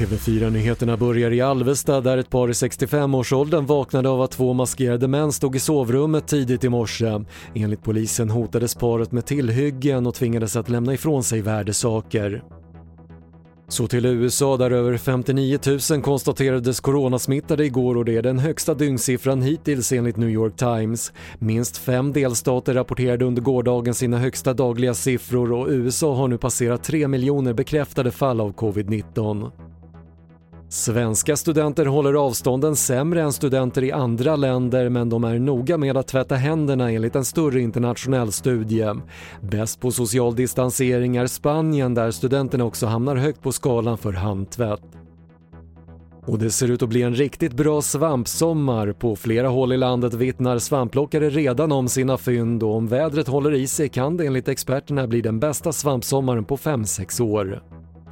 TV4-nyheterna börjar i Alvesta där ett par i 65-årsåldern vaknade av att två maskerade män stod i sovrummet tidigt i morse. Enligt polisen hotades paret med tillhyggen och tvingades att lämna ifrån sig värdesaker. Så till USA där över 59 000 konstaterades coronasmittade igår och det är den högsta dygnssiffran hittills enligt New York Times. Minst fem delstater rapporterade under gårdagen sina högsta dagliga siffror och USA har nu passerat 3 miljoner bekräftade fall av covid-19. Svenska studenter håller avstånden sämre än studenter i andra länder men de är noga med att tvätta händerna enligt en större internationell studie. Bäst på social distansering är Spanien där studenterna också hamnar högt på skalan för handtvätt. Och det ser ut att bli en riktigt bra svampsommar. På flera håll i landet vittnar svampplockare redan om sina fynd och om vädret håller i sig kan det enligt experterna bli den bästa svampsommaren på 5-6 år.